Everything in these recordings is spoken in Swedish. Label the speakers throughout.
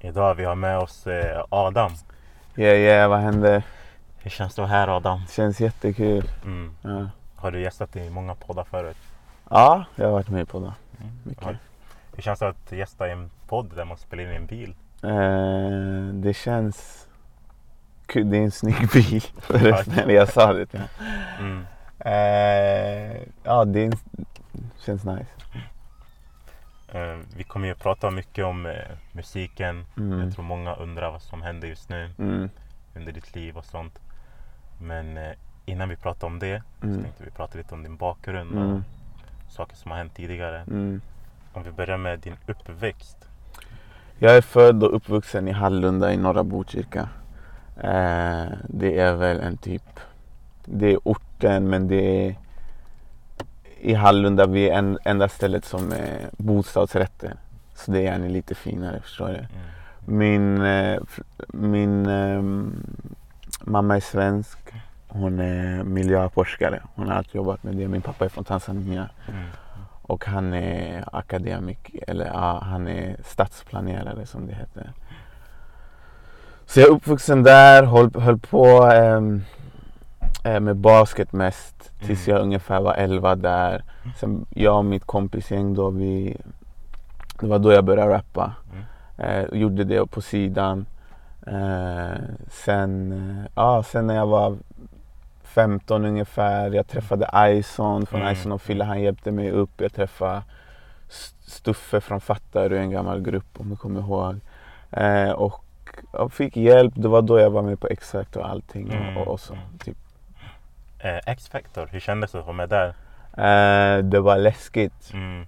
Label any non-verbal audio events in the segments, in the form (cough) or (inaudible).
Speaker 1: Idag vi har med oss eh, Adam.
Speaker 2: Yeah, yeah, vad händer?
Speaker 1: Hur känns det att vara här Adam?
Speaker 2: Känns jättekul.
Speaker 1: Mm.
Speaker 2: Ja.
Speaker 1: Har du gästat i många poddar förut?
Speaker 2: ja, jag har varit med på det. Mycket.
Speaker 1: Ja. Hur känns det att gästa i en podd där man spelar in i en bil?
Speaker 2: Eh, det känns kul. Det är en snygg bil (laughs) förresten. Jag sa det till.
Speaker 1: Mm.
Speaker 2: eh, Ja, det är en, känns nice.
Speaker 1: Eh, vi kommer ju prata mycket om eh, musiken.
Speaker 2: Mm.
Speaker 1: Jag tror många undrar vad som händer just nu
Speaker 2: Mm.
Speaker 1: under ditt liv och sånt. Men eh, innan vi pratar om det så
Speaker 2: Mm.
Speaker 1: tänkte vi prata lite om din bakgrund och
Speaker 2: Mm.
Speaker 1: saker som har hänt tidigare.
Speaker 2: Mm.
Speaker 1: Om vi börjar med din uppväxt.
Speaker 2: Jag är född och uppvuxen i Hallunda i norra Botkyrka. Eh, det är väl en typ, det är orten men det är i Hallunda, vi är en, enda stället som är bostadsrätter. Så det är gärna lite finare, förstår du?
Speaker 1: Mm.
Speaker 2: Min, eh, min ehm, mamma är svensk. Hon är miljöforskare. Hon har alltid jobbat med det. Min pappa är från Tanzania.
Speaker 1: Mm.
Speaker 2: Och han är akademik, eller ja, han är stadsplanerare som det heter. Så jag är uppvuxen där, höll, höll på eh, med basket mest tills
Speaker 1: Mm.
Speaker 2: jag ungefär var 11 där. Sen jag och mitt kompisgäng då, vi, det var då jag började rappa.
Speaker 1: Mm.
Speaker 2: Eh, gjorde det på sidan. Eh, sen, eh, ja, sen när jag var 15 ungefär, jag träffade Ison från
Speaker 1: Mm.
Speaker 2: Ison och Fille, han hjälpte mig upp. Jag träffade Stuffe från Fattarö, en gammal grupp om du kommer ihåg. Eh, och jag fick hjälp, det var då jag var med på X-Factor och allting.
Speaker 1: Mm.
Speaker 2: Och, och så, typ.
Speaker 1: Eh, X-Factor, hur kändes det att vara med där?
Speaker 2: eh, det var läskigt.
Speaker 1: Mm. Mm.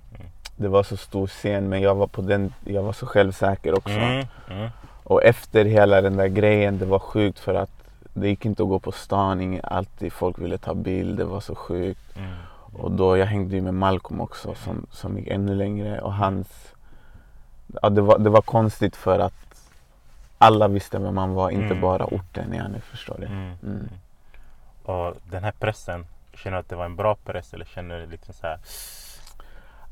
Speaker 2: Det var så stor scen men jag var, på den, jag var så självsäker också.
Speaker 1: Mm. Mm.
Speaker 2: Och efter hela den där grejen, det var sjukt för att det gick inte att gå på stan, ingen, alltid folk ville ta bild, det var så sjukt.
Speaker 1: Mm.
Speaker 2: Och då, jag hängde ju med Malcolm också som, som gick ännu längre och hans... Ja, det, var, det var konstigt för att alla visste vem man var, inte
Speaker 1: Mm.
Speaker 2: bara orten, ja, ni förstår det.
Speaker 1: Mm.
Speaker 2: Mm.
Speaker 1: Och den här pressen, känner du att det var en bra press eller känner du lite så här?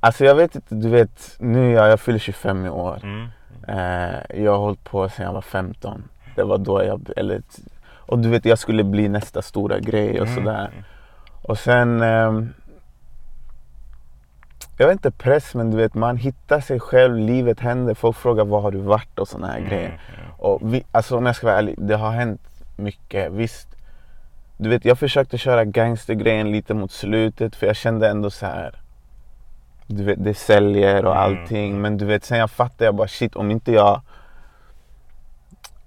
Speaker 2: Alltså jag vet inte, du vet, nu jag, jag fyller 25 i år.
Speaker 1: Mm.
Speaker 2: Eh, jag har hållit på sedan jag var 15. Det var då jag, eller, och du vet jag skulle bli nästa stora grej och
Speaker 1: Mm.
Speaker 2: sådär. Och sen, ehm, jag vet inte press men du vet man hittar sig själv, livet händer, folk frågar var har du varit och sådana här
Speaker 1: Mm.
Speaker 2: grejer. Och vi, alltså om jag ska vara ärlig, det har hänt mycket. Visst, du vet jag försökte köra gangstergrejen lite mot slutet för jag kände ändå så här. Du vet det säljer och
Speaker 1: Mm.
Speaker 2: allting men du vet sen jag fattade jag bara shit om inte jag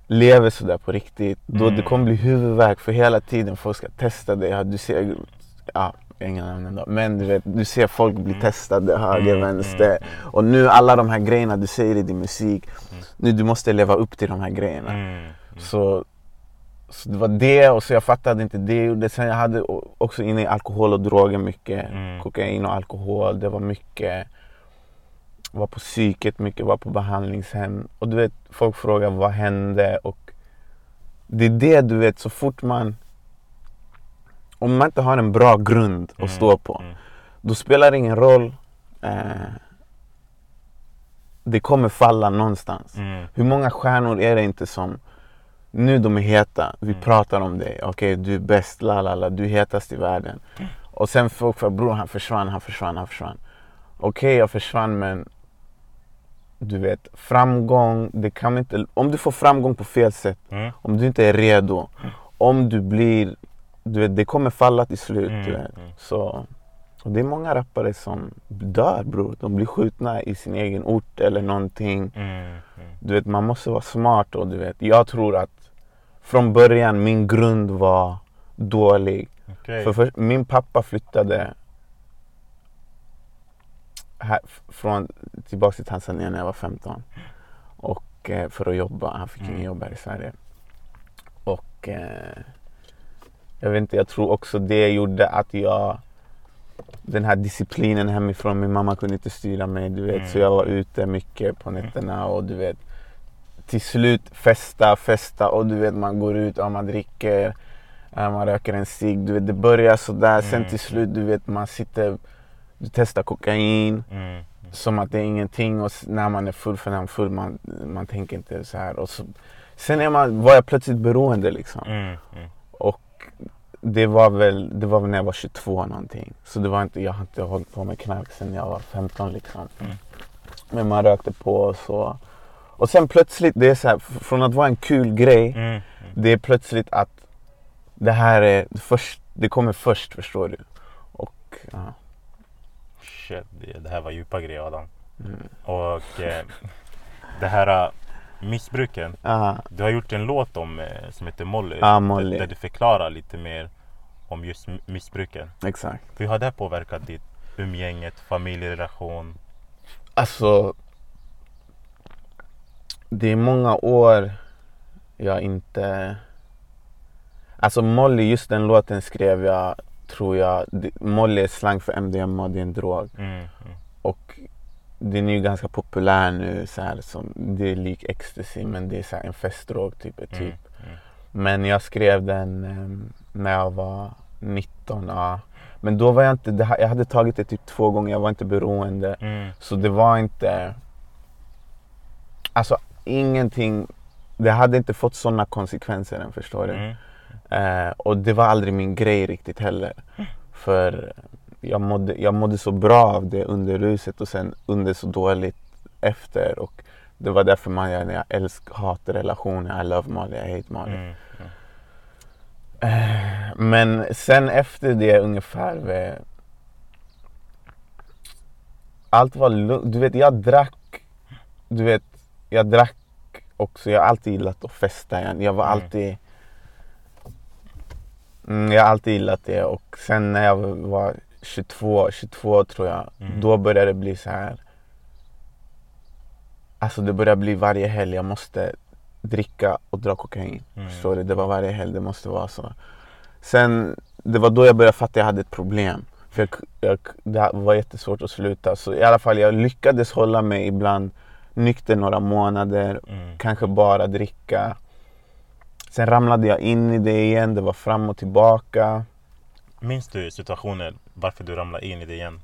Speaker 2: lever sådär på riktigt då
Speaker 1: Mm.
Speaker 2: det kommer bli huvudvärk för hela tiden folk ska testa det. Ja, du ser, ja, inga namn ändå. Men du vet, du ser folk bli testade höger,
Speaker 1: Mm,
Speaker 2: vänster.
Speaker 1: mm,
Speaker 2: Och nu alla de här grejerna du säger i din musik,
Speaker 1: Mm.
Speaker 2: nu du måste leva upp till de här grejerna.
Speaker 1: Mm. Mm.
Speaker 2: Så, så det var det och så jag fattade inte det. Och det. Sen jag hade också inne i alkohol och droger mycket.
Speaker 1: Mm.
Speaker 2: Kokain och alkohol. Det var mycket, var på psyket mycket, var på behandlingshem. Och du vet, folk frågar vad hände? Och det är det du vet, så fort man om man inte har en bra grund att
Speaker 1: Mm.
Speaker 2: stå på,
Speaker 1: Mm.
Speaker 2: då spelar det ingen roll. Eh, det kommer falla någonstans.
Speaker 1: Mm.
Speaker 2: Hur många stjärnor är det inte som nu de är heta, vi
Speaker 1: Mm.
Speaker 2: pratar om dig, okej du är bäst, la la la, du är hetast i världen. Och sen folk för bror han försvann, han försvann, han försvann. Okej jag försvann men du vet framgång, det kan inte, om du får framgång på fel sätt,
Speaker 1: Mm.
Speaker 2: om du inte är redo, om du blir, du vet det kommer falla till slut.
Speaker 1: Mm,
Speaker 2: Du vet.
Speaker 1: mm.
Speaker 2: Så, och det är många rappare som dör bror, de blir skjutna i sin egen ort eller någonting.
Speaker 1: Mm. Mm.
Speaker 2: Du vet, man måste vara smart och du vet, jag tror att från början min grund var dålig.
Speaker 1: Okej.
Speaker 2: För, för min pappa flyttade här, från, tillbaka till Tanzania när jag var 15. Och eh, för att jobba, han fick
Speaker 1: Mm.
Speaker 2: ingen jobb här i Sverige. Och eh, jag vet inte, jag tror också det gjorde att jag den här disciplinen hemifrån, min mamma kunde inte styra mig du vet. Så
Speaker 1: Mm.
Speaker 2: jag var ute mycket på nätterna och du vet till slut festa, festa och du vet man går ut och man dricker, eh, man röker en cigg. Du vet det börjar sådär, sen
Speaker 1: Mm.
Speaker 2: till slut du vet man sitter, du testar kokain.
Speaker 1: Mm.
Speaker 2: som att det är ingenting och när man är full för när man är full man, man tänker inte så här. Och så, sen är man, var jag plötsligt beroende liksom.
Speaker 1: Mm, mm.
Speaker 2: Och det var, väl, det var väl när jag var 22 någonting. Så det var inte, jag har inte hållit på med knark sedan jag var 15 liksom.
Speaker 1: Mm.
Speaker 2: Men man rökte på och så. Och sen plötsligt, det är så här, från att vara en kul grej,
Speaker 1: Mm, mm.
Speaker 2: det är plötsligt att det här är först, det kommer först förstår du. Och ja.
Speaker 1: Shit, det, här var djupa grejer Adam.
Speaker 2: Mm.
Speaker 1: Och eh, det här eh, missbruken.
Speaker 2: Aha.
Speaker 1: Du har gjort en låt om eh, som heter Molly.
Speaker 2: Ja, Molly.
Speaker 1: Där, du förklarar lite mer om just missbruken.
Speaker 2: Exakt.
Speaker 1: Hur har det påverkat ditt umgänget, familjerelation?
Speaker 2: Alltså. Det är många år jag inte... Alltså Molly, just den låten skrev jag, tror jag. Molly är slang för MDMA, det är en drog.
Speaker 1: Mm, mm,
Speaker 2: Och den är ju ganska populär nu. Så här, som, det är lik ecstasy men det är så här en festdrog typ. typ.
Speaker 1: mm, mm.
Speaker 2: Men jag skrev den em, när jag var 19. Ja. Men då var jag inte, jag hade tagit det typ två gånger, jag var inte beroende.
Speaker 1: Mm,
Speaker 2: Så det var inte... Alltså ingenting... Det hade inte fått sådana konsekvenser än förstår du.
Speaker 1: mm,
Speaker 2: Eh, och det var aldrig min grej riktigt heller. För jag mådde, jag mådde så bra av det under ruset och sen under så dåligt efter. Och det var därför man, jag, jag älsk, hatar relationer. I love Molly, I hate Molly.
Speaker 1: mm, mm.
Speaker 2: Eh, Men sen efter det ungefär vid... Allt var lugnt. Du vet, jag drack. Du vet, jag drack också. Jag har alltid gillat att festa igen. Jag var
Speaker 1: Mm.
Speaker 2: alltid... Mm, jag har alltid gillat det och sen när jag var 22, 22 tror jag.
Speaker 1: Mm.
Speaker 2: Då började det bli så här. Alltså det började bli varje helg. Jag måste dricka och dra kokain.
Speaker 1: Mm.
Speaker 2: Förstår du? Det var varje helg. Det måste vara så. Sen, det var då jag började fatta att jag hade ett problem. För jag, jag, det var jättesvårt att sluta. Så i alla fall, jag lyckades hålla mig ibland nykter några månader.
Speaker 1: Mm.
Speaker 2: Kanske bara dricka. Sen ramlade jag in i det igen. Det var fram och tillbaka.
Speaker 1: Minns du situationen varför du ramlade in i det igen?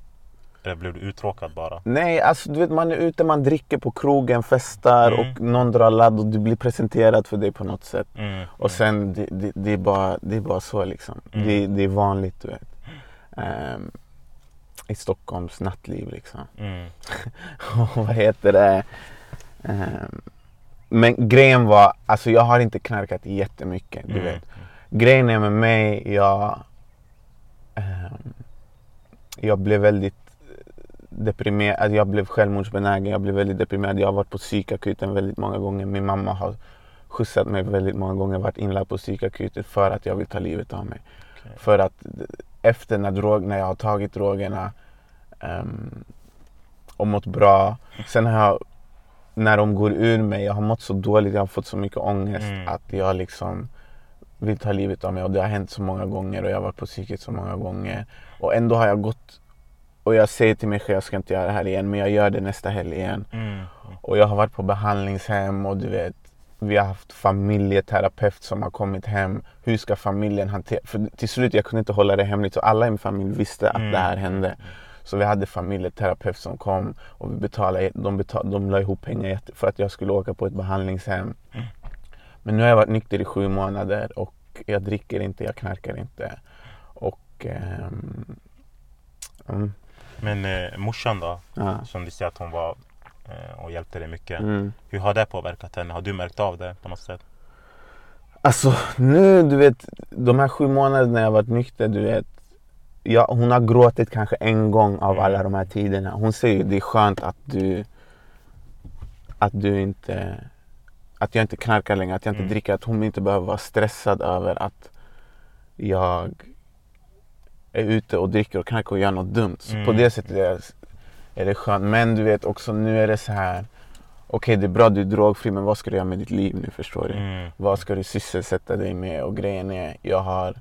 Speaker 1: Eller blev du uttråkad bara?
Speaker 2: Nej, alltså du vet man är ute, man dricker på krogen, festar
Speaker 1: Mm.
Speaker 2: och någon drar ladd och du blir presenterad för det på något sätt.
Speaker 1: Mm,
Speaker 2: Och sen det, det, det, är, bara, det är bara så liksom.
Speaker 1: Mm.
Speaker 2: Det, det är vanligt du vet. Ehm, I Stockholms nattliv liksom.
Speaker 1: mm, (laughs)
Speaker 2: vad heter det? Ehm, men grejen var, alltså jag har inte knarkat jättemycket du
Speaker 1: mm,
Speaker 2: vet. Grejen är med mig, jag... ehm, jag blev väldigt deprimerad, alltså jag blev självmordsbenägen, jag blev väldigt deprimerad. Jag har varit på psykakuten väldigt många gånger. Min mamma har skjutsat mig väldigt många gånger, varit inlagd på psykakuten för att jag vill ta livet av mig.
Speaker 1: Okej.
Speaker 2: För att efter när, drog, när jag har tagit drogerna ehm, och mått bra, sen har jag, när de går ur mig, jag har mått så dåligt, jag har fått så mycket ångest
Speaker 1: Mm.
Speaker 2: att jag liksom vill ta livet av mig och det har hänt så många gånger och jag har varit på psyket så många gånger. Och ändå har jag gått och jag säger till mig själv jag ska inte göra det här igen men jag gör det nästa helg igen.
Speaker 1: mm,
Speaker 2: Och jag har varit på behandlingshem och du vet vi har haft familjeterapeut som har kommit hem. Hur ska familjen hantera... För till slut jag kunde inte hålla det hemligt så alla i min familj visste att
Speaker 1: Mm.
Speaker 2: det här hände. Så vi hade familjeterapeut som kom och vi betalade, de, betal, de la ihop pengar för att jag skulle åka på ett behandlingshem.
Speaker 1: Mm.
Speaker 2: Men nu har jag varit nykter i sju månader och jag dricker inte, jag knarkar inte. Och... ehm, mm,
Speaker 1: Men eh, morsan då?
Speaker 2: ja.
Speaker 1: Som du säger att hon var och hjälpte dig mycket.
Speaker 2: Mm.
Speaker 1: Hur har det påverkat henne? Har du märkt av det på något sätt?
Speaker 2: Alltså nu, du vet, de här sju månaderna jag varit nykter, du vet. Ja, hon har gråtit kanske en gång av
Speaker 1: Mm.
Speaker 2: alla de här tiderna. Hon säger ju det är skönt att du, att du inte, att jag inte knarkar längre, att jag inte
Speaker 1: Mm.
Speaker 2: dricker. Att hon inte behöver vara stressad över att jag är ute och dricker och knarkar och gör något dumt. Så på
Speaker 1: Mm.
Speaker 2: det sättet är det, är det skönt. Men du vet också nu är det så här. Okej det är bra du är drogfri men vad ska du göra med ditt liv nu förstår du?
Speaker 1: Mm.
Speaker 2: Vad ska du sysselsätta dig med? Och grejen är, jag har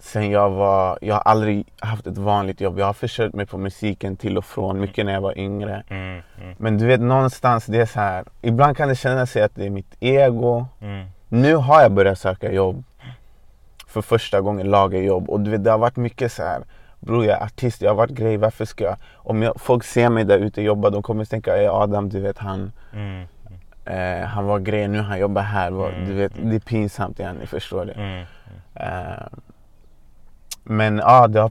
Speaker 2: Sen jag var, jag har aldrig haft ett vanligt jobb. Jag har försörjt mig på musiken till och från, mycket när jag var yngre.
Speaker 1: Mm. Mm.
Speaker 2: Men du vet någonstans, det är så här. Ibland kan det kännas sig att det är mitt ego.
Speaker 1: Mm.
Speaker 2: Nu har jag börjat söka jobb. För första gången laga jobb. Och du vet det har varit mycket så här. Bror jag är artist, jag har varit grej, varför ska jag... Om jag, folk ser mig där ute jobba, de kommer tänka Ey Adam du vet han
Speaker 1: Mm.
Speaker 2: eh, Han var grej, nu han jobbar här.
Speaker 1: Mm,
Speaker 2: Du vet,
Speaker 1: mm.
Speaker 2: det är pinsamt igen, ni förstår det.
Speaker 1: Mm.
Speaker 2: Eh, men ja, det har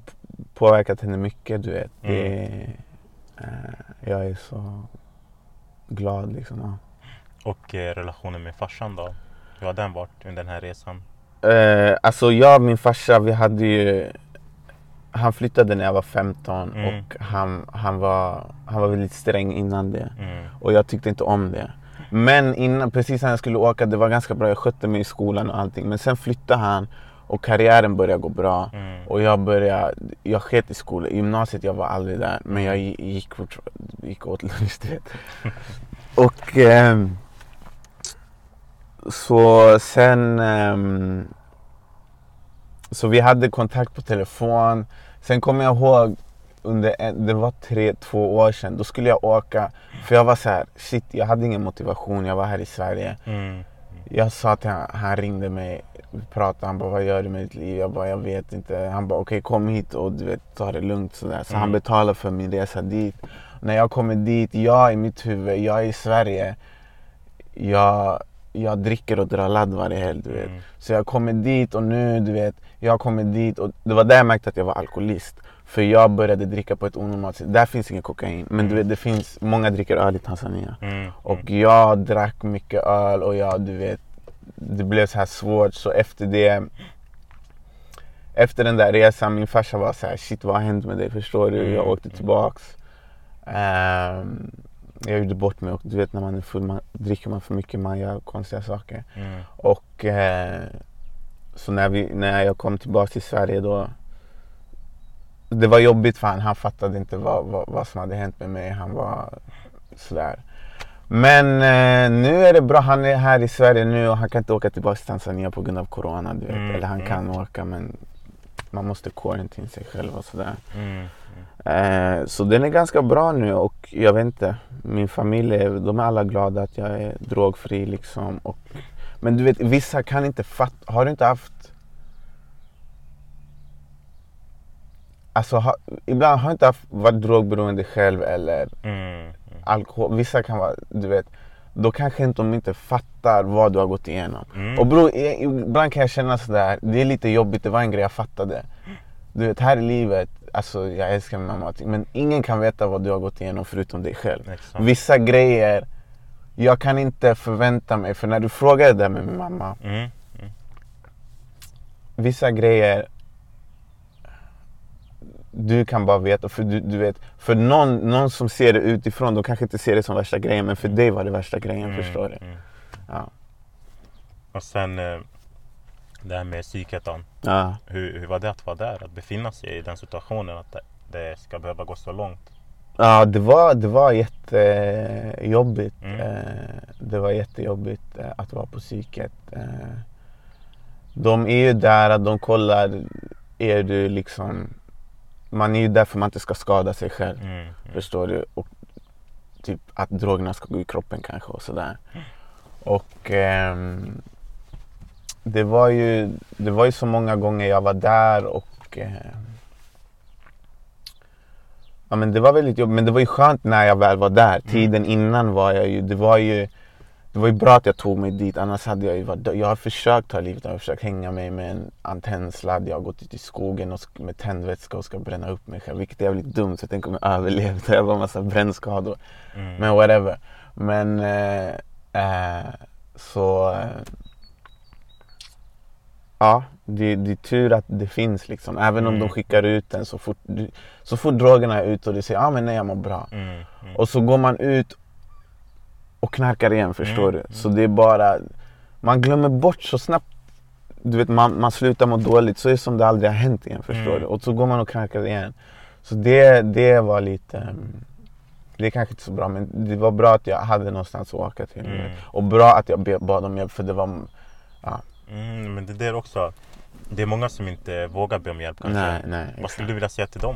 Speaker 2: påverkat henne mycket du vet.
Speaker 1: Mm.
Speaker 2: Det, eh, jag är så glad liksom. Ja.
Speaker 1: Och eh, relationen med farsan då? Hur har den varit under den här resan?
Speaker 2: Eh, alltså jag och min farsa, vi hade ju... Han flyttade när jag var 15
Speaker 1: Mm.
Speaker 2: och han, han, var, han var väldigt sträng innan det.
Speaker 1: Mm.
Speaker 2: Och jag tyckte inte om det. Men innan, precis när jag skulle åka, det var ganska bra. Jag skötte mig i skolan och allting. Men sen flyttade han och karriären började gå bra.
Speaker 1: Mm.
Speaker 2: Och jag började, jag sket i skolan. I gymnasiet jag var aldrig där. Men jag gi- gick, gick åt vet. (laughs) Och ehm, så sen ehm, Så vi hade kontakt på telefon. Sen kommer jag ihåg under en, det var tre, två år sedan. Då skulle jag åka. För jag var så här, shit jag hade ingen motivation. Jag var här i Sverige.
Speaker 1: Mm.
Speaker 2: Jag sa till han, han ringde mig, vi pratade, han bara vad gör du med ditt liv? Jag bara jag vet inte. Han bara okej kom hit och du vet ta det lugnt sådär. Så han
Speaker 1: Mm.
Speaker 2: betalade för min resa dit. När jag kommer dit, jag i mitt huvud, jag är i Sverige. Jag, jag dricker och drar ladd varje helg du vet.
Speaker 1: Mm.
Speaker 2: Så jag kommer dit och nu du vet, jag kommer dit och det var där jag märkte att jag var alkoholist. För jag började dricka på ett onormalt sätt. Där finns ingen kokain. Men du vet, det finns, många dricker öl i Tanzania.
Speaker 1: Mm.
Speaker 2: Och jag drack mycket öl och jag, du vet, det blev så här svårt. Så efter det, efter den där resan, min farsa var så här, shit vad har hänt med dig? Förstår du? Jag
Speaker 1: Mm.
Speaker 2: åkte tillbaks. Ehm, jag gjorde bort mig och du vet när man är full, man, dricker man för mycket, man gör konstiga saker.
Speaker 1: Mm.
Speaker 2: Och eh, så när, vi, när jag kom tillbaka till Sverige då Det var jobbigt för han, han fattade inte vad, vad, vad som hade hänt med mig. Han var sådär. Men eh, nu är det bra. Han är här i Sverige nu och han kan inte åka tillbaka till Tanzania på grund av Corona. Du vet.
Speaker 1: Mm,
Speaker 2: Eller han
Speaker 1: mm.
Speaker 2: kan åka men man måste quarantine sig själv och sådär.
Speaker 1: Mm.
Speaker 2: Eh, så den är ganska bra nu och jag vet inte. Min familj, är, de är alla glada att jag är drogfri liksom. Och, men du vet, vissa kan inte fatta. Har du inte haft... Alltså, ha, ibland har jag inte haft, varit drogberoende själv eller
Speaker 1: Mm.
Speaker 2: alkohol. Vissa kan vara, du vet. Då kanske inte de inte fattar vad du har gått igenom.
Speaker 1: Mm.
Speaker 2: Och bror, i- ibland kan jag känna sådär, det är lite jobbigt, det var en grej jag fattade. Du vet, här i livet, alltså jag älskar min mamma men ingen kan veta vad du har gått igenom förutom dig själv.
Speaker 1: Exakt.
Speaker 2: Vissa grejer, jag kan inte förvänta mig, för när du frågade det där med min mamma,
Speaker 1: Mm.
Speaker 2: vissa grejer du kan bara veta, för du, du vet, för någon, någon som ser det utifrån, de kanske inte ser det som värsta grejen, men för dig var det värsta grejen,
Speaker 1: Mm.
Speaker 2: förstår du?
Speaker 1: Mm.
Speaker 2: Ja.
Speaker 1: Och sen eh, det här med psyket.
Speaker 2: Ja.
Speaker 1: Hur, hur var det att vara där? Att befinna sig i den situationen att det, ska behöva gå så långt?
Speaker 2: Ja, det var, det var jättejobbigt.
Speaker 1: Mm.
Speaker 2: Eh, det var jättejobbigt eh, att vara på psyket. De är ju där, att de kollar, är du liksom... Man är ju där för att man inte ska skada sig själv.
Speaker 1: Mm. Mm.
Speaker 2: Förstår du? Och typ att drogerna ska gå i kroppen kanske och sådär. Och ehm, det var ju det var ju så många gånger jag var där och ehm, Ja men det var väldigt jobbigt men det var ju skönt när jag väl var där. Tiden innan var jag ju, det var ju det var ju bra att jag tog mig dit annars hade jag ju varit dö- Jag har försökt ta livet av mig, jag har försökt hänga mig med en antennsladd. Jag har gått ut i skogen och med tändvätska och ska bränna upp mig själv. Vilket är jävligt dumt så jag tänker om jag överlevde. Jag var en massa brännskador.
Speaker 1: Mm.
Speaker 2: Men whatever. Men eh, eh, så... Eh, ja, det, det är tur att det finns liksom. Även om
Speaker 1: Mm.
Speaker 2: de skickar ut den så fort, så fort drogerna är ute och du säger ah, men nej jag mår bra.
Speaker 1: Mm. Mm.
Speaker 2: Och så går man ut och knarkar igen förstår
Speaker 1: Mm,
Speaker 2: du. Så det är bara, man glömmer bort så snabbt. Du vet man, man slutar må dåligt så är det som det aldrig har hänt igen förstår
Speaker 1: Mm.
Speaker 2: du. Och så går man och knarkar igen. Så det, det var lite, mm, det är kanske inte så bra men det var bra att jag hade någonstans att åka till.
Speaker 1: Mm.
Speaker 2: Och bra att jag bad om hjälp för det var, ja,
Speaker 1: Mm, men det där också. Det är många som inte vågar be om hjälp kanske.
Speaker 2: nej nej.
Speaker 1: Vad skulle du vilja säga till dem?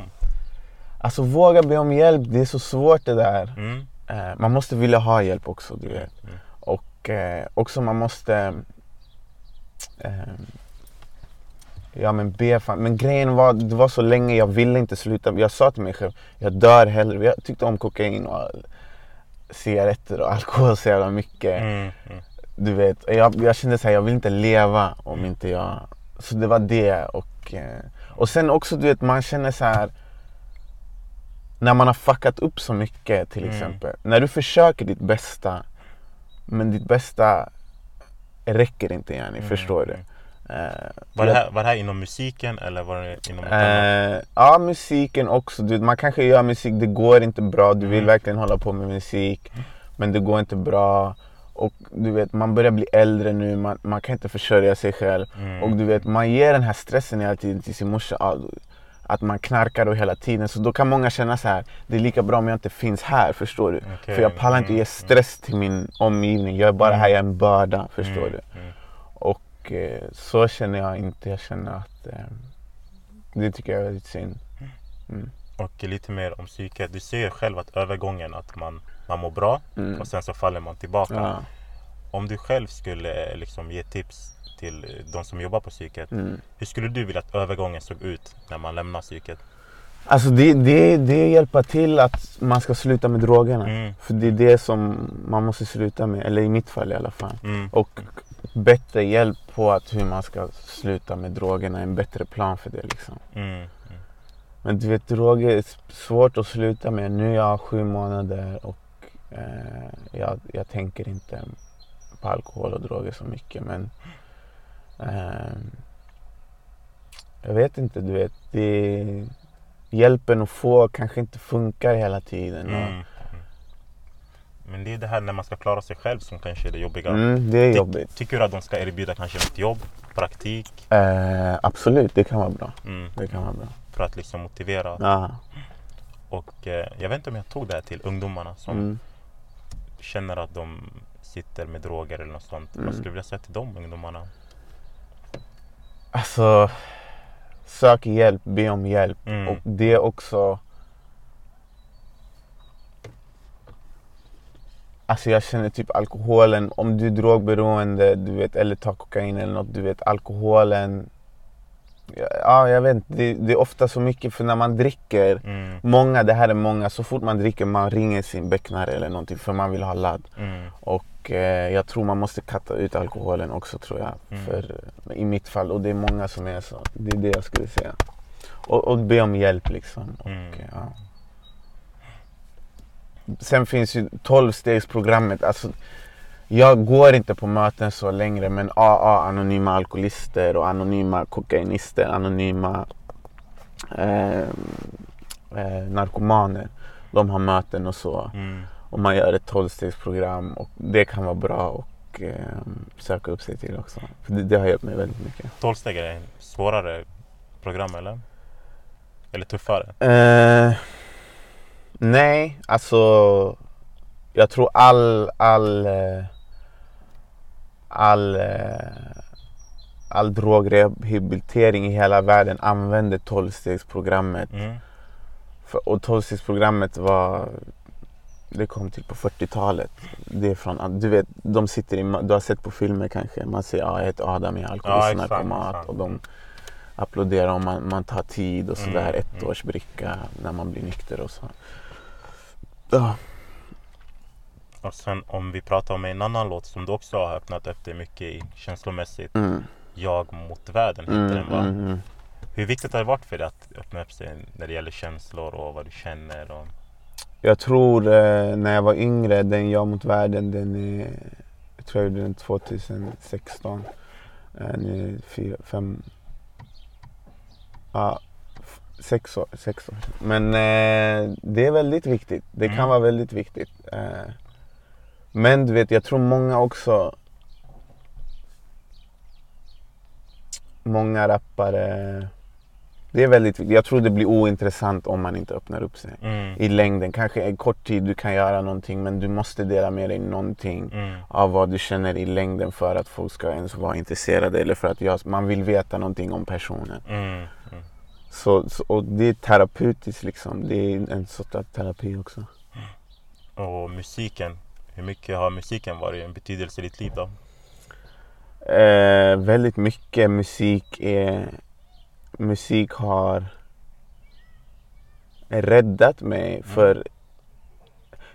Speaker 2: Alltså våga be om hjälp, det är så svårt det där.
Speaker 1: Mm.
Speaker 2: Eh, man måste vilja ha hjälp också du vet.
Speaker 1: Mm.
Speaker 2: Och eh, också man måste... Eh, Ja men be fan. Men grejen var, det var så länge jag ville inte sluta. Jag sa till mig själv, jag dör hellre. Jag tyckte om kokain och cigaretter och (laughs) alkohol så jävla mycket.
Speaker 1: Mm, mm.
Speaker 2: Du vet, jag, jag kände såhär, jag vill inte leva om inte jag... Så det var det och... eh, Och sen också du vet, man känner så här. När man har fuckat upp så mycket till
Speaker 1: Mm.
Speaker 2: exempel. När du försöker ditt bästa men ditt bästa räcker inte yani,
Speaker 1: Mm,
Speaker 2: förstår du?
Speaker 1: mm.
Speaker 2: Eh,
Speaker 1: Var, det här, var det här inom musiken eller var det inom något annat?
Speaker 2: Eh, ja, musiken också. Du, man kanske gör musik, det går inte bra. Du vill
Speaker 1: Mm.
Speaker 2: verkligen hålla på med musik. Men det går inte bra. Och du vet, man börjar bli äldre nu. Man, man kan inte försörja sig själv.
Speaker 1: Mm.
Speaker 2: Och du vet, man ger den här stressen hela tiden till sin morsa. ah, Att man knarkar och hela tiden. Så då kan många känna så här. Det är lika bra om jag inte finns här, förstår du?
Speaker 1: Okej,
Speaker 2: För jag pallar inte
Speaker 1: mm,
Speaker 2: ge stress till min omgivning. Jag är bara
Speaker 1: Mm.
Speaker 2: här, jag är en börda, förstår
Speaker 1: Mm,
Speaker 2: du?
Speaker 1: mm.
Speaker 2: Och eh, så känner jag inte. Jag känner att eh, det tycker jag är väldigt synd. Mm.
Speaker 1: Och lite mer om psyket. Du ser själv att övergången att man, man mår bra
Speaker 2: Mm.
Speaker 1: och sen så faller man tillbaka.
Speaker 2: Ja.
Speaker 1: Om du själv skulle eh, liksom ge tips till de som jobbar på psyket.
Speaker 2: Mm.
Speaker 1: Hur skulle du vilja att övergången såg ut när man lämnar psyket?
Speaker 2: Alltså det, det, det hjälper till att man ska sluta med drogerna.
Speaker 1: Mm.
Speaker 2: För det är det som man måste sluta med, eller i mitt fall i alla fall.
Speaker 1: Mm.
Speaker 2: Och bättre hjälp på att hur man ska sluta med drogerna, en bättre plan för det liksom.
Speaker 1: Mm.
Speaker 2: Men du vet droger är svårt att sluta med. Nu är jag sju månader och eh, jag, jag tänker inte på alkohol och droger så mycket men jag vet inte, du vet. Det, hjälpen att få kanske inte funkar hela tiden.
Speaker 1: Mm. Mm. Men det är det här när man ska klara sig själv som kanske är det jobbiga.
Speaker 2: Mm, det är
Speaker 1: Ty-
Speaker 2: jobbigt.
Speaker 1: Tycker du att de ska erbjuda kanske något jobb, praktik?
Speaker 2: Eh, absolut, det kan vara bra.
Speaker 1: Mm.
Speaker 2: Det kan vara bra.
Speaker 1: För att liksom motivera.
Speaker 2: Ja.
Speaker 1: Och eh, jag vet inte om jag tog det här till ungdomarna som
Speaker 2: Mm.
Speaker 1: känner att de sitter med droger eller något sånt.
Speaker 2: Mm.
Speaker 1: Vad skulle du vilja säga till de ungdomarna?
Speaker 2: Alltså, sök hjälp, be om hjälp.
Speaker 1: Mm.
Speaker 2: Och det är också... Alltså jag känner typ alkoholen, om du är drogberoende, du vet, eller tar kokain eller något, du vet alkoholen. Ja, jag vet det, det är ofta så mycket för när man dricker,
Speaker 1: Mm.
Speaker 2: många, det här är många, så fort man dricker man ringer sin becknare eller någonting för man vill ha ladd.
Speaker 1: Mm.
Speaker 2: Och eh, jag tror man måste katta ut alkoholen också tror jag.
Speaker 1: Mm.
Speaker 2: För, I mitt fall, och det är många som är så. Det är det jag skulle säga. Och, och be om hjälp liksom. Och,
Speaker 1: Mm.
Speaker 2: eh, ja. Sen finns ju 12-stegsprogrammet. Alltså, jag går inte på möten så längre men AA, anonyma alkoholister och anonyma kokainister, anonyma eh, eh, narkomaner. De har möten och så.
Speaker 1: Mm.
Speaker 2: Och man gör ett 12-stegsprogram och det kan vara bra och eh, söka upp sig till också. För det, det har hjälpt mig väldigt mycket.
Speaker 1: 12 steg är svårare program eller? Eller tuffare?
Speaker 2: Eh, nej, alltså jag tror all, all, eh, all, eh, all drogrehabilitering i hela världen använder 12-stegsprogrammet.
Speaker 1: Mm.
Speaker 2: För, och 12-stegsprogrammet var det kom till på 40-talet. Det är från, du vet, de sitter i, du har sett på filmer kanske, man säger ja, jag heter Adam, jag är alkoholist,
Speaker 1: exakt,
Speaker 2: narkoman och de applåderar om man, man tar tid och sådär,
Speaker 1: Mm,
Speaker 2: ett
Speaker 1: mm.
Speaker 2: när man blir nykter och så. Ja.
Speaker 1: Och sen om vi pratar om en annan låt som du också har öppnat upp dig mycket i känslomässigt.
Speaker 2: Mm,
Speaker 1: Jag mot världen heter
Speaker 2: mm,
Speaker 1: den va?
Speaker 2: mm, mm.
Speaker 1: Hur viktigt har det varit för dig att öppna upp sig när det gäller känslor och vad du känner? Och...
Speaker 2: Jag tror eh, när jag var yngre, den Jag mot världen, den är, jag tror jag gjorde den 2016. Eh, nu fyra, fem, ja, sex år. Sex år. Men eh, det är väldigt viktigt. Det kan
Speaker 1: Mm.
Speaker 2: vara väldigt viktigt. Eh, men du vet, jag tror många också Många rappare Det är väldigt. Jag tror det blir ointressant om man inte öppnar upp sig
Speaker 1: Mm.
Speaker 2: i längden. Kanske en kort tid du kan göra någonting men du måste dela med dig någonting
Speaker 1: Mm.
Speaker 2: av vad du känner i längden för att folk ska ens vara intresserade eller för att jag, man vill veta någonting om personen.
Speaker 1: Mm. Mm.
Speaker 2: Så, så, och det är terapeutiskt liksom. Det är en sorts terapi också.
Speaker 1: Och musiken. Hur mycket har musiken varit en betydelse i ditt liv då?
Speaker 2: Eh, väldigt mycket musik är musik har räddat mig för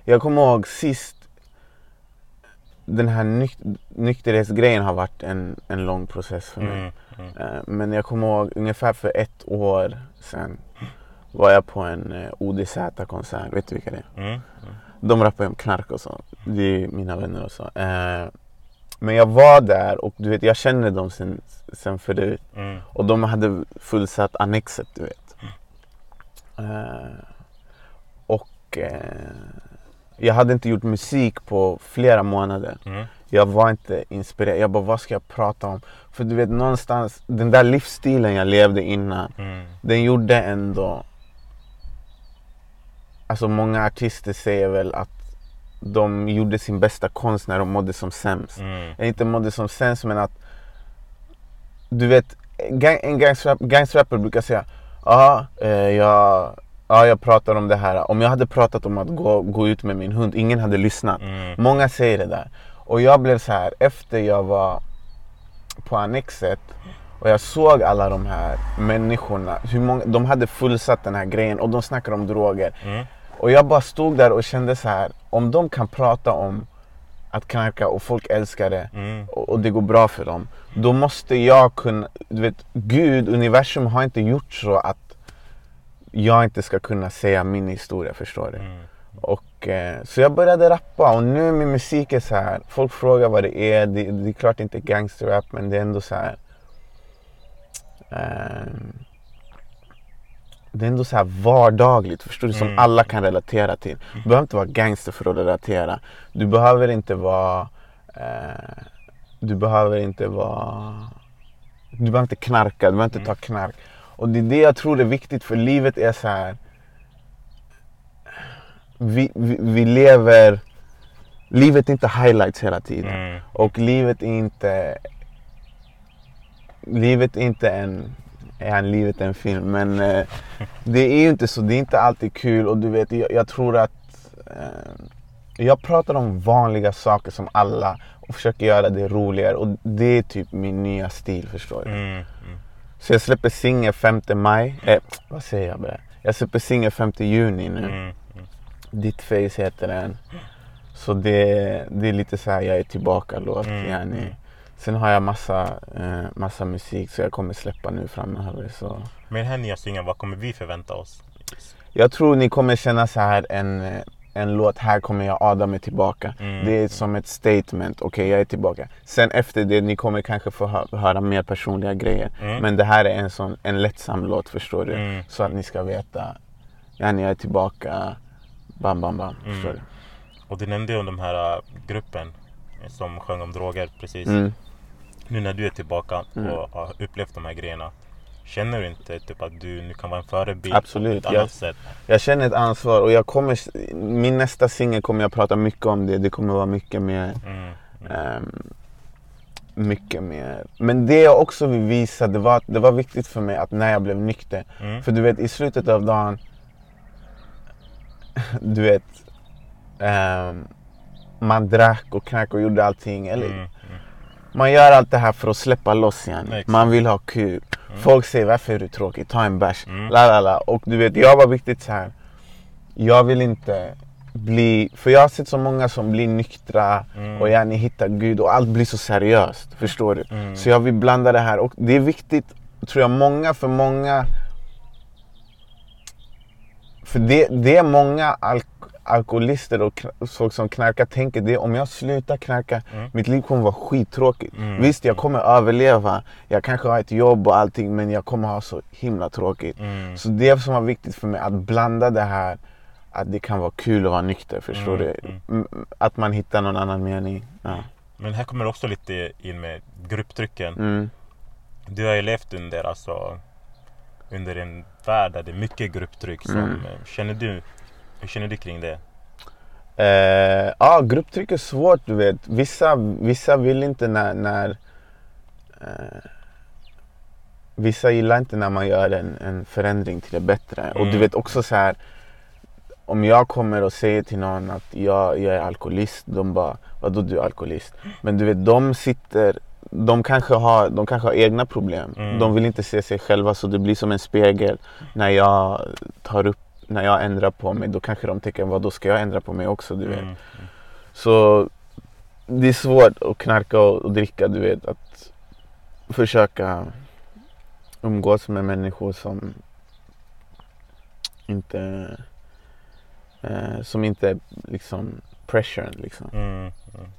Speaker 2: jag kommer ihåg sist den här nyk nykterhetsgrejen har varit en, en lång process för mig.
Speaker 1: Mm, mm,
Speaker 2: Eh, Men jag kommer ihåg ungefär för ett år sedan var jag på en eh, ODZ-konsert. Vet du vilka det är?
Speaker 1: Mm, mm,
Speaker 2: De rappar ju om knark och så. Det är mina vänner och så. Eh, Men jag var där och du vet, jag känner dem sen, sen förut.
Speaker 1: mm,
Speaker 2: Och de hade fullsatt Annexet, du vet. Eh, och eh, jag hade inte gjort musik på flera månader.
Speaker 1: mm,
Speaker 2: Jag var inte inspirerad. Jag bara, vad ska jag prata om? För du vet någonstans, den där livsstilen jag levde innan,
Speaker 1: mm,
Speaker 2: den gjorde ändå... Alltså många artister säger väl att de gjorde sin bästa konst när de mådde som sämst.
Speaker 1: mm,
Speaker 2: inte mådde som sämst men att... Du vet, gang- en gangsterrap, gangsterrapper brukar säga Ja, eh, jag, ja, jag pratar om det här. Om jag hade pratat om att gå, gå ut med min hund, ingen hade lyssnat.
Speaker 1: mm,
Speaker 2: Många säger det där. Och jag blev så här efter jag var på Annexet och jag såg alla de här människorna. Hur många, de hade fullsatt den här grejen och de snackade om droger.
Speaker 1: mm,
Speaker 2: Och jag bara stod där och kände så här. Om de kan prata om att knarka och folk älskar det
Speaker 1: mm,
Speaker 2: och, och det går bra för dem. Då måste jag kunna, du vet Gud, universum har inte gjort så att jag inte ska kunna säga min historia, förstår du?
Speaker 1: mm.
Speaker 2: Och, eh, så jag började rappa och nu min musik är så här. Folk frågar vad det är. Det, det är klart inte gangsterrap men det är ändå så här. ehm, det är ändå så här vardagligt, förstår du? Som
Speaker 1: Mm.
Speaker 2: alla kan relatera till. Du behöver inte vara gangster för att relatera. Du behöver inte vara... Eh, du behöver inte vara... Du behöver inte knarka, du behöver inte ta knark. Och det är det jag tror är viktigt för livet är så här. Vi, vi, vi lever... Livet är inte highlights hela tiden.
Speaker 1: Mm.
Speaker 2: Och livet är inte... Livet är inte en... Ja, livet är en film men eh, det är ju inte så. Det är inte alltid kul och du vet, jag, jag tror att... Eh, jag pratar om vanliga saker som alla och försöker göra det roligare och det är typ min nya stil förstår du.
Speaker 1: Mm, mm.
Speaker 2: Så jag släpper singel 5 maj. Eh, vad säger jag bre? Jag släpper singel 5 juni nu.
Speaker 1: Mm, mm.
Speaker 2: Ditt face heter den. Så det, det är lite så här, jag är tillbaka låt.
Speaker 1: Mm,
Speaker 2: Yani.
Speaker 1: Mm.
Speaker 2: Sen har jag massa, eh, massa musik så jag kommer släppa nu framöver. Så.
Speaker 1: Med den här nya singeln, vad kommer vi förvänta oss?
Speaker 2: Jag tror ni kommer känna så här en, en låt, här kommer jag, Adam är tillbaka.
Speaker 1: Mm.
Speaker 2: Det är som ett statement, okej jag är tillbaka. Sen efter det, ni kommer kanske få hö- höra mer personliga grejer.
Speaker 1: Mm.
Speaker 2: Men det här är en sån, en lättsam låt förstår du.
Speaker 1: Mm.
Speaker 2: Så att ni ska veta, yani jag är tillbaka, bam bam bam. Förstår
Speaker 1: Mm. Och du nämnde ju om de här äh, gruppen som sjöng om droger precis. Nu när du är tillbaka
Speaker 2: Mm.
Speaker 1: och har upplevt de här grejerna. Känner du inte typ att du nu kan vara en förebild
Speaker 2: Absolut,
Speaker 1: på ett
Speaker 2: jag-
Speaker 1: annat sätt?
Speaker 2: Jag känner ett ansvar och jag kommer, min nästa singel kommer jag prata mycket om det. Det kommer vara mycket mer,
Speaker 1: Mm, mm,
Speaker 2: ehm, mycket mer. Men det jag också vill visa, det var, det var viktigt för mig att när jag blev nykter.
Speaker 1: mm,
Speaker 2: För du vet i slutet av dagen, du vet, ehm, man drack och knark och gjorde allting. Eller,
Speaker 1: mm, mm.
Speaker 2: Man gör allt det här för att släppa loss igen.
Speaker 1: Exakt.
Speaker 2: Man vill ha kul. Folk säger varför är du tråkig? Ta en bärs.
Speaker 1: Mm.
Speaker 2: La, la, la. Och du vet, jag var viktigt så här. Jag vill inte bli... För jag har sett så många som blir nyktra
Speaker 1: Mm.
Speaker 2: och gärna hittar Gud och allt blir så seriöst. Förstår du?
Speaker 1: Mm.
Speaker 2: Så jag vill blanda det här och det är viktigt, tror jag, många för många... För det, det är många alk alkoholister och folk som knarkar tänker det om jag slutar knarka,
Speaker 1: Mm.
Speaker 2: mitt liv kommer vara skittråkigt.
Speaker 1: Mm.
Speaker 2: Visst, jag kommer överleva, jag kanske har ett jobb och allting men jag kommer ha så himla tråkigt.
Speaker 1: Mm.
Speaker 2: Så det som var viktigt för mig, att blanda det här att det kan vara kul att vara nykter, förstår
Speaker 1: Mm,
Speaker 2: du?
Speaker 1: mm.
Speaker 2: Att man hittar någon annan mening. Ja.
Speaker 1: Men här kommer också lite in med grupptrycken.
Speaker 2: Mm.
Speaker 1: Du har ju levt under, alltså, under en värld där det är mycket grupptryck. Som, eh, Känner du, hur känner du kring det?
Speaker 2: Eh, ja, grupptryck är svårt du vet. Vissa, vissa vill inte när... när eh, vissa gillar inte när man gör en, en förändring till det bättre. Och du
Speaker 1: Mm.
Speaker 2: vet också så här. Om jag kommer och säger till någon att jag, jag är alkoholist, de bara vadå du är alkoholist? Men du vet de sitter, de kanske har, de kanske har egna problem.
Speaker 1: Mm.
Speaker 2: De vill inte se sig själva så det blir som en spegel. När jag tar upp, när jag ändrar på mig då kanske de tänker vad då ska jag ändra på mig också du vet.
Speaker 1: Mm.
Speaker 2: Så det är svårt att knarka och, och dricka du vet. Att försöka umgås med människor som inte eh, som inte liksom pressure liksom.
Speaker 1: Mm. Mm.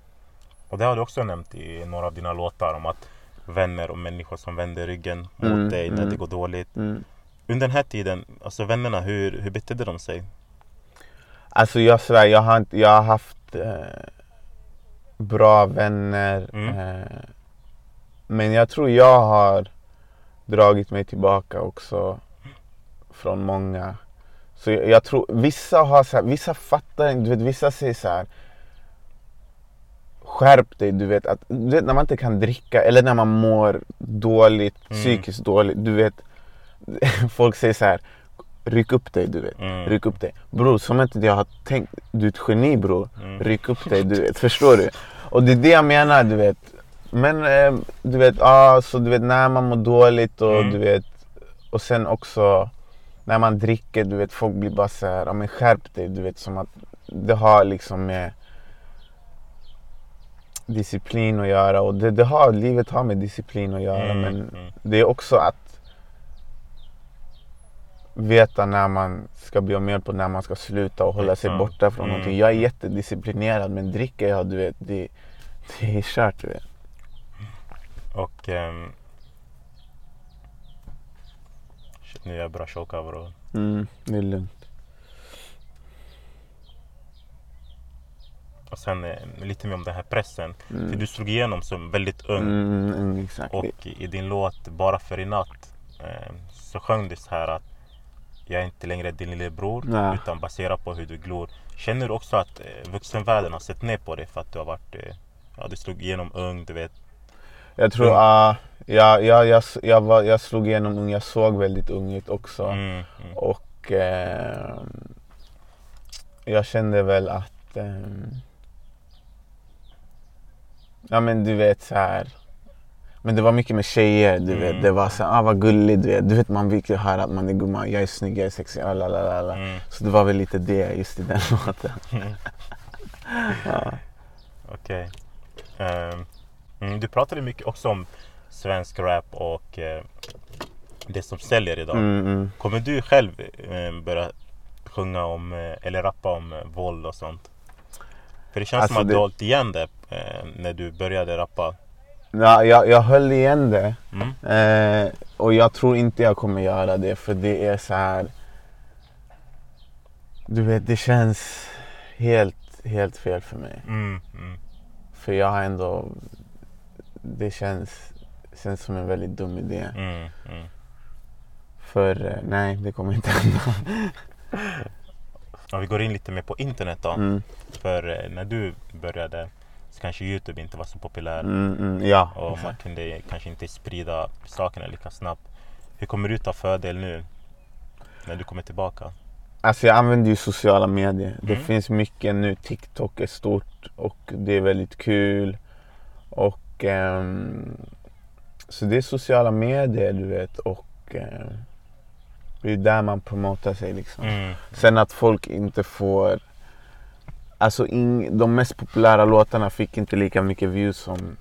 Speaker 1: Och det har du också nämnt i några av dina låtar om att vänner och människor som vänder ryggen mot
Speaker 2: Mm,
Speaker 1: dig när
Speaker 2: mm.
Speaker 1: det går dåligt.
Speaker 2: Mm.
Speaker 1: Under den här tiden, alltså vännerna, hur, hur betedde de sig?
Speaker 2: Alltså jag svär, jag har, jag har haft eh, bra vänner.
Speaker 1: Mm.
Speaker 2: Eh, men jag tror jag har dragit mig tillbaka också från många. Så jag, jag tror vissa har så här, vissa fattar inte, du vet vissa säger så här. Skärp dig, du vet, att, du vet när man inte kan dricka eller när man mår dåligt,
Speaker 1: Mm.
Speaker 2: psykiskt dåligt. Du vet, (laughs) folk säger så här. Ryck upp dig, du vet.
Speaker 1: Mm.
Speaker 2: Ryck upp dig. Bror, som inte jag har tänkt. Du är ett geni bror.
Speaker 1: Mm.
Speaker 2: Ryck upp dig, du vet. Förstår du? Och det är det jag menar, du vet. Men eh, du vet, ah, så du vet när man mår dåligt och
Speaker 1: Mm.
Speaker 2: du vet. Och sen också när man dricker, du vet folk blir bara så här, ja men skärp dig, du vet som att det har liksom med disciplin att göra och det, det har, livet har med disciplin att göra
Speaker 1: Mm,
Speaker 2: men
Speaker 1: mm.
Speaker 2: det är också att veta när man ska be om hjälp och när man ska sluta och hålla sig borta från
Speaker 1: Mm.
Speaker 2: någonting. Jag är jättedisciplinerad men dricker jag, du vet, det, det är kört du vet.
Speaker 1: Och... ehm, shit, nu är jag bra choka bro.
Speaker 2: Mm, det är lugnt.
Speaker 1: Och sen eh, lite mer om den här pressen.
Speaker 2: Mm.
Speaker 1: För du slog igenom som väldigt ung.
Speaker 2: Mm, exakt.
Speaker 1: Och i din låt Bara för i natt eh, så sjöng du så här att jag är inte längre din lillebror
Speaker 2: Ja.
Speaker 1: utan baserat på hur du glor. Känner du också att eh, vuxenvärlden har sett ner på dig för att du har varit, eh, ja du slog igenom ung, du vet.
Speaker 2: Jag tror,
Speaker 1: Mm.
Speaker 2: ja, jag, jag, jag, var, jag slog igenom ung, jag såg väldigt ung ut också.
Speaker 1: Mm, mm,
Speaker 2: Och eh, jag kände väl att eh, Ja men du vet så här. Men det var mycket med tjejer du vet.
Speaker 1: Mm.
Speaker 2: Det var så ah vad gullig du vet. Du vet man fick ju höra att man är gumman, jag är snygg, jag är sexig, ah, la, la, la,
Speaker 1: mm.
Speaker 2: Så det var väl lite det just i den (laughs) låten. (laughs) ja.
Speaker 1: Okej. Ehm, mm, du pratade mycket också om svensk rap och eh, det som säljer idag.
Speaker 2: Mm, mm.
Speaker 1: Kommer du själv eh, börja sjunga om eh, eller rappa om våld och sånt? För det känns
Speaker 2: Alltså
Speaker 1: som att
Speaker 2: det-
Speaker 1: du har hållit igen det när du började rappa.
Speaker 2: Ja, jag, jag höll igen det.
Speaker 1: Mm.
Speaker 2: Eh, och jag tror inte jag kommer göra det för det är så här. Du vet det känns helt, helt fel för mig.
Speaker 1: Mm, mm,
Speaker 2: För jag har ändå, det känns, känns som en väldigt dum idé.
Speaker 1: mm, mm.
Speaker 2: För eh, nej, det kommer inte hända.
Speaker 1: Ja, vi går in lite mer på internet då.
Speaker 2: Mm,
Speaker 1: För eh, när du började kanske Youtube inte var så populär.
Speaker 2: mm, mm, ja,
Speaker 1: Och man kunde kanske inte sprida sakerna lika snabbt. Hur kommer du ta fördel nu? När du kommer tillbaka?
Speaker 2: Alltså jag använder ju sociala medier. Det
Speaker 1: Mm.
Speaker 2: finns mycket nu. TikTok är stort och det är väldigt kul. Och ehm, så det är sociala medier du vet och ehm, det är där man promotar sig liksom.
Speaker 1: Mm.
Speaker 2: Sen att folk inte får Alltså ing, de mest populära låtarna fick inte lika mycket views som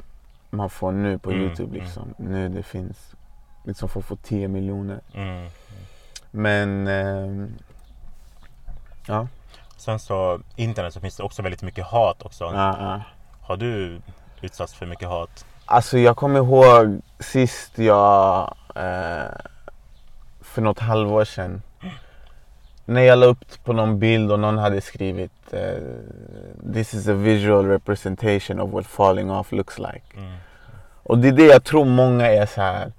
Speaker 2: man får nu på
Speaker 1: Mm,
Speaker 2: Youtube
Speaker 1: mm.
Speaker 2: liksom. Nu det finns liksom folk får 10 miljoner.
Speaker 1: Mm.
Speaker 2: Men ehm, ja.
Speaker 1: Sen så internet så finns det också väldigt mycket hat också.
Speaker 2: ja.
Speaker 1: Har du utsatts för mycket hat?
Speaker 2: Alltså jag kommer ihåg sist jag eh, för något halvår sedan när jag la upp på någon bild och någon hade skrivit eh, This is a visual representation of what falling off looks like.
Speaker 1: Mm.
Speaker 2: Och det är det jag tror många är så här.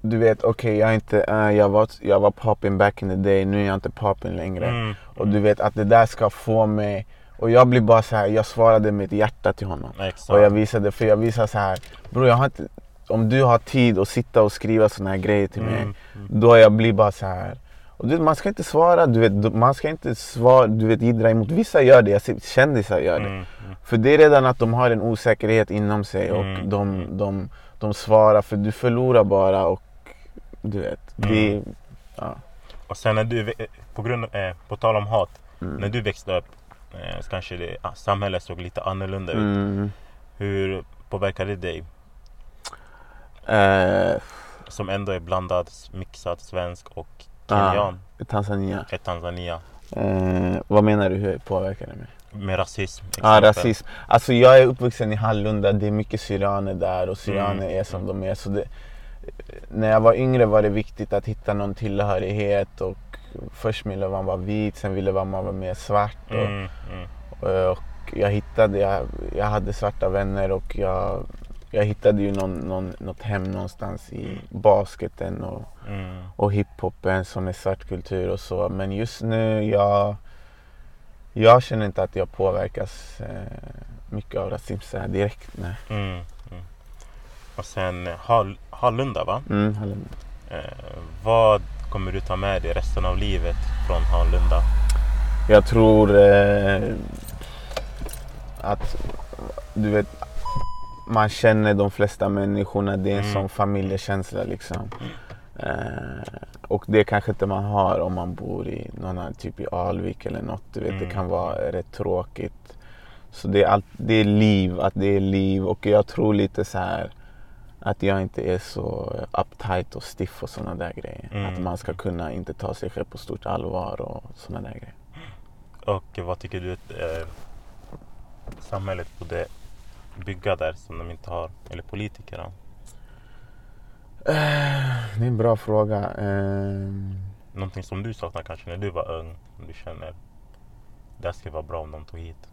Speaker 2: Du vet, okej jag är inte, eh, jag, var, jag var popping back in the day, nu är jag inte popping längre.
Speaker 1: Mm.
Speaker 2: Och du vet att det där ska få mig, och jag blir bara så här, jag svarade med ett hjärta till honom.
Speaker 1: Exakt.
Speaker 2: Och jag visade, för jag visade så här, bror jag har inte, om du har tid att sitta och skriva såna här grejer till mig,
Speaker 1: Mm. Mm.
Speaker 2: då jag blir bara så här. Och du, man ska inte svara, du vet, man ska inte svara, du vet, jiddra emot. Vissa gör det, jag ser kändisar gör det.
Speaker 1: Mm, mm.
Speaker 2: För det är redan att de har en osäkerhet inom sig och
Speaker 1: Mm,
Speaker 2: de,
Speaker 1: mm.
Speaker 2: de, de svarar för du förlorar bara och du vet. Det,
Speaker 1: Mm.
Speaker 2: ja.
Speaker 1: Och sen när du, vä- på, grund, eh, på tal om hat,
Speaker 2: Mm.
Speaker 1: när du växte upp eh, så kanske det, samhället såg lite annorlunda ut. Hur påverkade det dig?
Speaker 2: Eh,
Speaker 1: Som ändå är blandad, mixad svensk och
Speaker 2: Ah.
Speaker 1: kenyan.
Speaker 2: Tanzania.
Speaker 1: Ett Tanzania.
Speaker 2: Eh, vad menar du, hur påverkar det mig?
Speaker 1: Med rasism.
Speaker 2: Ja,
Speaker 1: exempel.
Speaker 2: rasism. Alltså jag är uppvuxen i Hallunda, det är mycket syrianer där och syrianer
Speaker 1: Mm.
Speaker 2: är som de är. Så det, när jag var yngre var det viktigt att hitta någon tillhörighet och först ville man vara vit, sen ville man vara mer svart. Och,
Speaker 1: Mm, mm,
Speaker 2: och jag hittade, jag, jag hade svarta vänner och jag, jag hittade ju någon, någon, något hem någonstans i basketen och,
Speaker 1: mm.
Speaker 2: och hiphopen som är svart kultur och så. Men just nu, jag, jag känner inte att jag påverkas eh, mycket av rasism direkt. Nej.
Speaker 1: Mm, mm. Och sen eh, Hall, Hallunda va?
Speaker 2: Mm, Hallunda.
Speaker 1: Eh, vad kommer du ta med dig resten av livet från Hallunda?
Speaker 2: Jag tror eh, att du vet, man känner de flesta människorna. Det är en
Speaker 1: Mm.
Speaker 2: sån familjekänsla liksom. Eh, och det kanske inte man har om man bor i någon annan, typ i Alvik eller något. Du vet,
Speaker 1: Mm.
Speaker 2: Det kan vara rätt tråkigt. Så det är, allt, det är liv, att det är liv. Och jag tror lite så här att jag inte är så uptight och stiff och sådana där grejer.
Speaker 1: Mm.
Speaker 2: Att man ska kunna inte ta sig själv på stort allvar och sådana där grejer.
Speaker 1: Och vad tycker du att eh, samhället borde bygga där som de inte har? Eller politikerna?
Speaker 2: Eh, Det är en bra fråga. Ehm,
Speaker 1: Någonting som du saknar kanske när du var ung? Om du känner det skulle vara bra om de tog hit.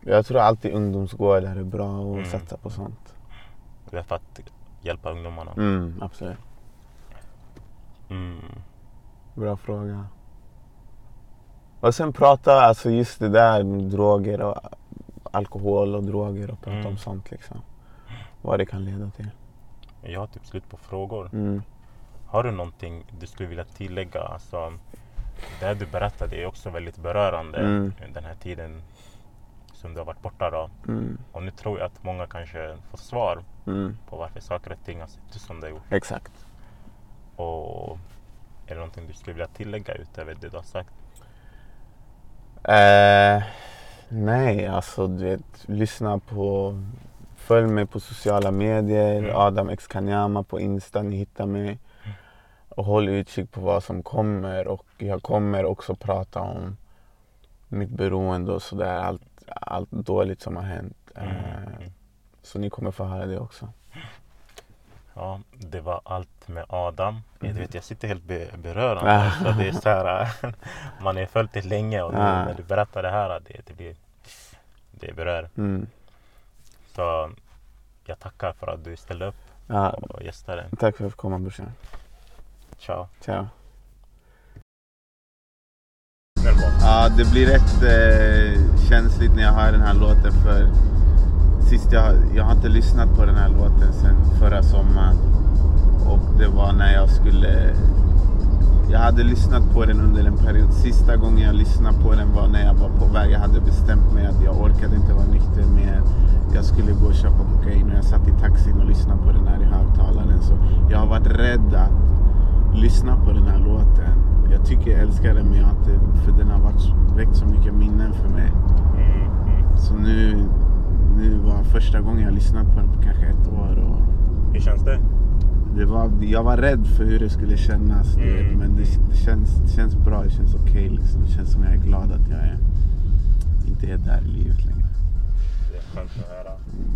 Speaker 2: Jag tror alltid ungdomsgårdar är bra att
Speaker 1: Mm.
Speaker 2: satsa på sånt.
Speaker 1: Det är för att hjälpa ungdomarna.
Speaker 2: Mm, absolut.
Speaker 1: Mm.
Speaker 2: Bra fråga. Och sen prata, alltså just det där med droger och alkohol och droger och prata
Speaker 1: Mm.
Speaker 2: om sånt liksom. Vad det kan leda till.
Speaker 1: Jag har typ slut på frågor.
Speaker 2: Mm.
Speaker 1: Har du någonting du skulle vilja tillägga? Alltså, det du berättade är också väldigt berörande.
Speaker 2: Mm.
Speaker 1: Den här tiden som du har varit borta då.
Speaker 2: Mm.
Speaker 1: Och nu tror jag att många kanske får svar
Speaker 2: Mm.
Speaker 1: på varför saker och ting har sett ut som det har gjort.
Speaker 2: Exakt.
Speaker 1: Och är det någonting du skulle vilja tillägga utöver det du har sagt?
Speaker 2: Eh, nej, alltså du vet, lyssna på, följ mig på sociala medier,
Speaker 1: Mm.
Speaker 2: Adam X Kanyama på Insta, ni hittar mig. Och håll utkik på vad som kommer och jag kommer också prata om mitt beroende och sådär, allt, allt dåligt som har hänt.
Speaker 1: Mm.
Speaker 2: Eh, så ni kommer få höra det också.
Speaker 1: Ja, det var allt med Adam. Jag,
Speaker 2: Mm.
Speaker 1: vet, jag sitter helt be berörande. så det är så här, (laughs) man har följt det länge och
Speaker 2: Ah.
Speaker 1: när du berättar det här, det, det, blir, det berör.
Speaker 2: Mm.
Speaker 1: Så jag tackar för att du ställde upp
Speaker 2: Ja,
Speaker 1: och gästade.
Speaker 2: tack för att fick komma brorsan.
Speaker 1: Ciao.
Speaker 2: Ciao. Ja, det blir rätt eh, känsligt när jag hör den här låten för sist jag, jag har inte lyssnat på den här låten sedan förra sommaren. Och det var när jag skulle... Jag hade lyssnat på den under en period. Sista gången jag lyssnade på den var när jag var på väg. Jag hade bestämt mig att jag orkade inte vara nykter mer. Jag skulle gå och köpa kokain och jag satt i taxin och lyssnade på den här i högtalaren. Så jag har varit rädd att lyssna på den här låten. Jag tycker jag älskar den men jag har inte, för den har varit, väckt så mycket minnen för mig.
Speaker 1: Mm, mm.
Speaker 2: Så nu, nu var första gången jag lyssnade på den på kanske ett år. Och
Speaker 1: Hur känns det?
Speaker 2: det var, jag var rädd för hur det skulle kännas.
Speaker 1: Mm.
Speaker 2: Men det, det, känns, det känns bra, det känns okej. liksom. Det känns som jag är glad att jag är, inte är där i livet längre.
Speaker 1: Det är skönt att höra.
Speaker 2: Mm.